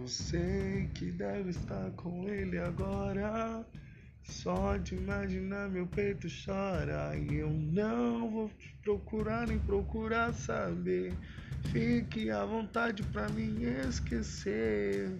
Eu sei que deve estar com ele agora. Só de imaginar meu peito chora e eu não vou te procurar nem procurar saber. Fique à vontade para me esquecer.